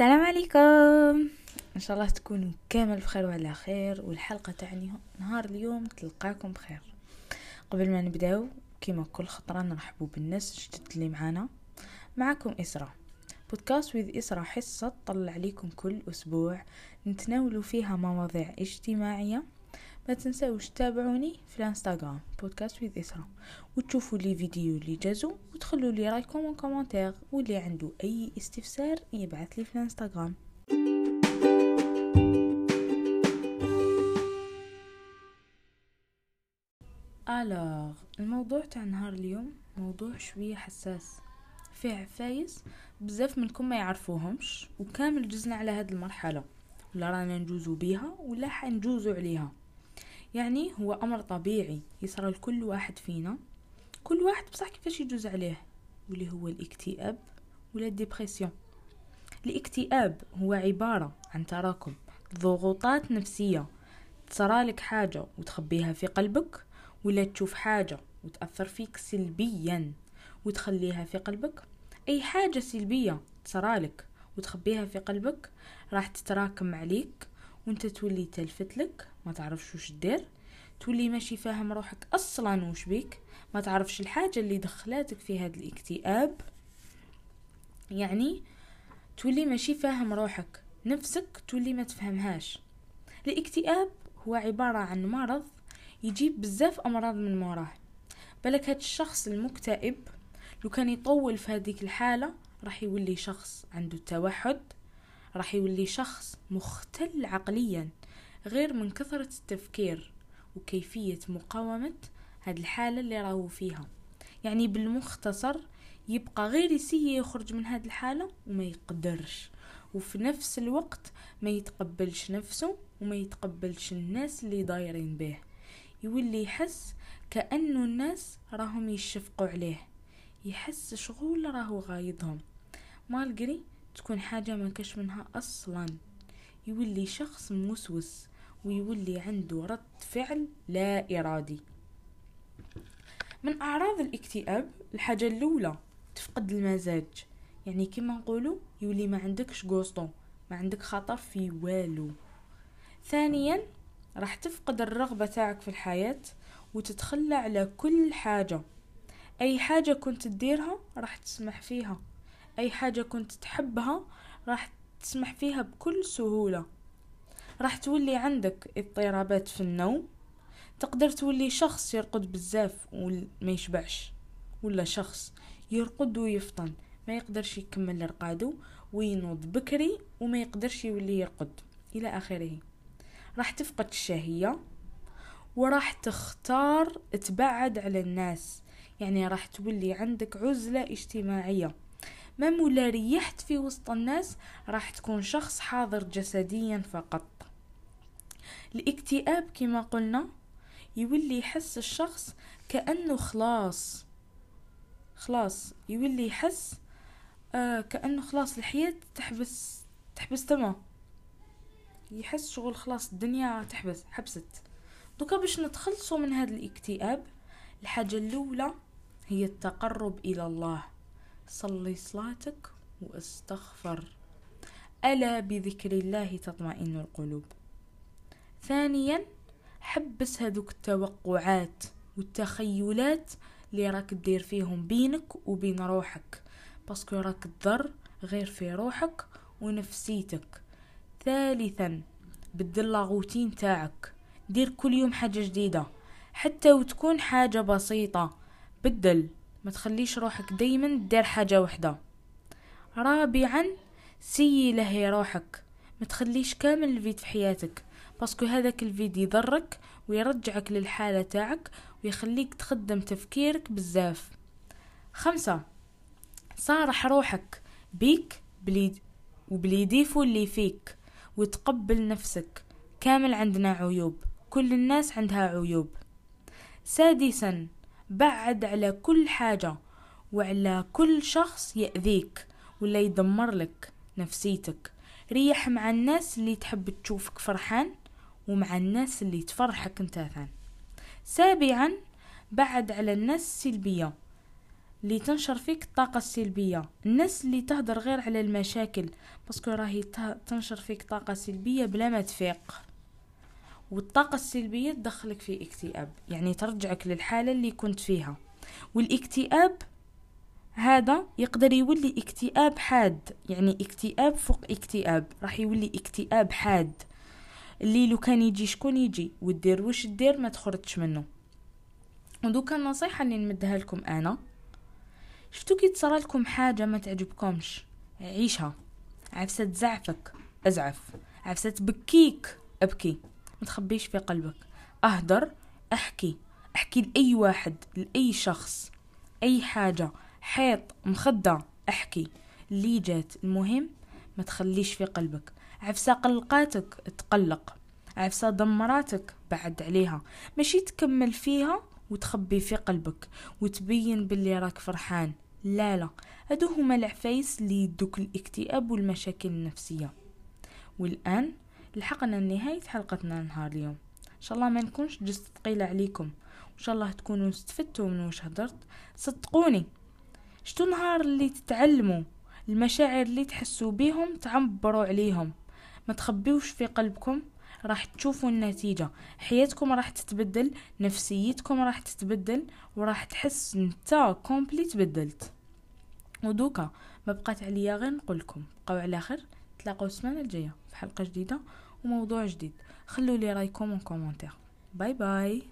السلام عليكم. إن شاء الله تكونوا كامل بخير وعلى خير والحلقة تاع نهار اليوم تلقاكم بخير. قبل ما نبداو كيما كل خطرة نرحبوا بالناس الجدد اللي معانا. معكم اسراء podcast with إسراء حصة طلع عليكم كل أسبوع. نتناولوا فيها مواضيع اجتماعية ما تنساوش تتابعوني في الانستغرام podcast with إسرا. وتشوفوا les vidéos اللي جازوا وتخلوا لي رايكم و commentaire واللي عنده أي استفسار يبعث لي في الانستغرام. alors الموضوع تاع نهار اليوم موضوع شوية حساس. فيه عفايس بزاف منكم ما يعرفوهمش وكامل جزنا على هاد المرحلة. ولا رانا نجوزو بيها ولا حنجوزو عليها. يعني هو أمر طبيعي يصرى لكل واحد فينا. كل واحد بصح كيفاش يجوز عليه؟ واللي هو الاكتئاب ولا ال dépression الاكتئاب هو عبارة عن تراكم ضغوطات نفسية. تصرالك حاجة وتخبيها في قلبك ولا تشوف حاجة وتأثر فيك سلبيا وتخليها في قلبك. أي حاجة سلبية تصرالك وتخبيها في قلبك راح تتراكم عليك وأنت تولي تلفت لك ما تعرفش وش دير تولي ماشي فاهم روحك أصلا وش بيك. ما تعرفش الحاجة اللي دخلاتك في هذا الاكتئاب. يعني تولي ماشي فاهم روحك. نفسك تولي ما تفهمهاش. الاكتئاب هو عبارة عن مرض يجيب بزاف أمراض من موراه بالك هاد الشخص المكتئب لو كان يطول في هذيك الحالة راح يولي شخص عنده توحد راح يولي شخص مختل عقليا. غير من كثرة التفكير وكيفية مقاومة هاد الحالة اللي راهو فيها. يعني بالمختصر يبقى غير يسي يخرج من هاد الحالة وما يقدرش. وفي نفس الوقت ما يتقبلش نفسه وما يتقبلش الناس اللي دايرين به. يولي يحس كأنه الناس راهم يشفقوا عليه. يحس شغول راهو غايضهم. مالقري تكون حاجة ما كش منها أصلا. يولي شخص موسوس. ويولي عنده رد فعل لا إرادي. من أعراض الاكتئاب الحاجة الأولى تفقد المزاج. يعني كما نقولوا يولي ما عندكش غوستو ما عندك خطر في والو. ثانيا راح تفقد الرغبة تاعك في الحياة وتتخلى على كل حاجة. أي حاجة كنت تديرها راح تسمح فيها. أي حاجة كنت تحبها راح تسمح فيها بكل سهولة. راح تولي عندك اضطرابات في النوم تقدر تولي شخص يرقد بزاف وما يشبعش ولا شخص يرقد ويفطن ما يقدرش يكمل رقادو وينوض بكري وما يقدرش يولي يرقد. إلى آخره. راح تفقد الشهية وراح تختار تبعد على الناس. يعني راح تولي عندك عزلة اجتماعية. ما مولا ريحت في وسط الناس راح تكون شخص حاضر جسديا فقط. الاكتئاب كما قلنا يولي يحس الشخص كأنه خلاص. خلاص يولي يحس آه كأنه خلاص الحياة تحبس تحبس تما. يحس شغل خلاص الدنيا تحبس حبست. دوكا باش نتخلصوا من هذا الاكتئاب الحاجة الأولى هي التقرب إلى الله. صلي صلاتك وأستغفر. ألا بذكر الله تطمئن القلوب. ثانيا حبس هذوك التوقعات والتخيلات اللي راك دير فيهم بينك وبين روحك parce que راك تضر غير في روحك ونفسيتك. ثالثا بدل la routine تاعك. دير كل يوم حاجة جديدة حتى وتكون حاجة بسيطة. بدل ما تخليش روحك دايما دير حاجة وحدة. رابعا سي لهي روحك. ما تخليش كامل ال vide في حياتك. parce que هذاك ال vide يضرك ويرجعك للحالة تاعك ويخليك تخدم تفكيرك بزاف. خمسة صارح روحك بيك بلي وب les défauts اللي فيك وتقبل نفسك. كامل عندنا عيوب كل الناس عندها عيوب. سادسا بعد على كل حاجة وعلى كل شخص يأذيك ولا يدمر لك نفسيتك. ريح مع الناس اللي تحب تشوفك فرحان ومع الناس اللي تفرحك انت ثان سابعا بعد على الناس السلبية اللي تنشر فيك الطاقة السلبية الناس اللي تهدر غير على المشاكل باسكو راهي تنشر فيك طاقة سلبية بلا ما تفيق. والطاقة السلبية تدخلك في اكتئاب. يعني ترجعك للحالة اللي كنت فيها. والاكتئاب هذا يقدر يولي اكتئاب حاد. يعني اكتئاب فوق اكتئاب. راح يولي اكتئاب حاد. اللي لو كان يجي شكون يجي؟ ودير واش دير ما تخرجش منه. ودوكا النصيحة اللي نمدها لكم أنا. شفتو كي تصرى لكم حاجة ما تعجبكمش؟ عيشها. عفسة تزعفك أزعف. عفسة تبكيك أبكي. ما تخبيش في قلبك. أهدر أحكي. أحكي لأي واحد لأي شخص. أي حاجة. حيط مخدة أحكي. اللي جات المهم ما تخليش في قلبك. عفسة قلقاتك تقلق عفسة دمراتك بعد عليها. ماشي تكمل فيها وتخبي في قلبك وتبين باللي راك فرحان. لا لا هادو هما العفايس اللي يدوك الاكتئاب والمشاكل النفسية. والآن لحقنا لنهاية حلقتنا نهار اليوم. إن شاء الله ما نكونش جست ثقيلة عليكم. إن شاء الله تكونوا استفدتوا من واش هدرت. صدقوني شتو نهار اللي تتعلموا المشاعر اللي تحسوا بيهم تعبروا عليهم. تخبيوش في قلبكم راح تشوفوا النتيجة. حياتكم راح تتبدل نفسيتكم راح تتبدل وراح تحس نتا complet تبدلت ودوكا ما بقات عليا غير نقولكم. بقاو على خير تلاقوا السمانة الجاية في حلقة جديدة وموضوع جديد. خلوا لي رأيكم و commentaire bye bye.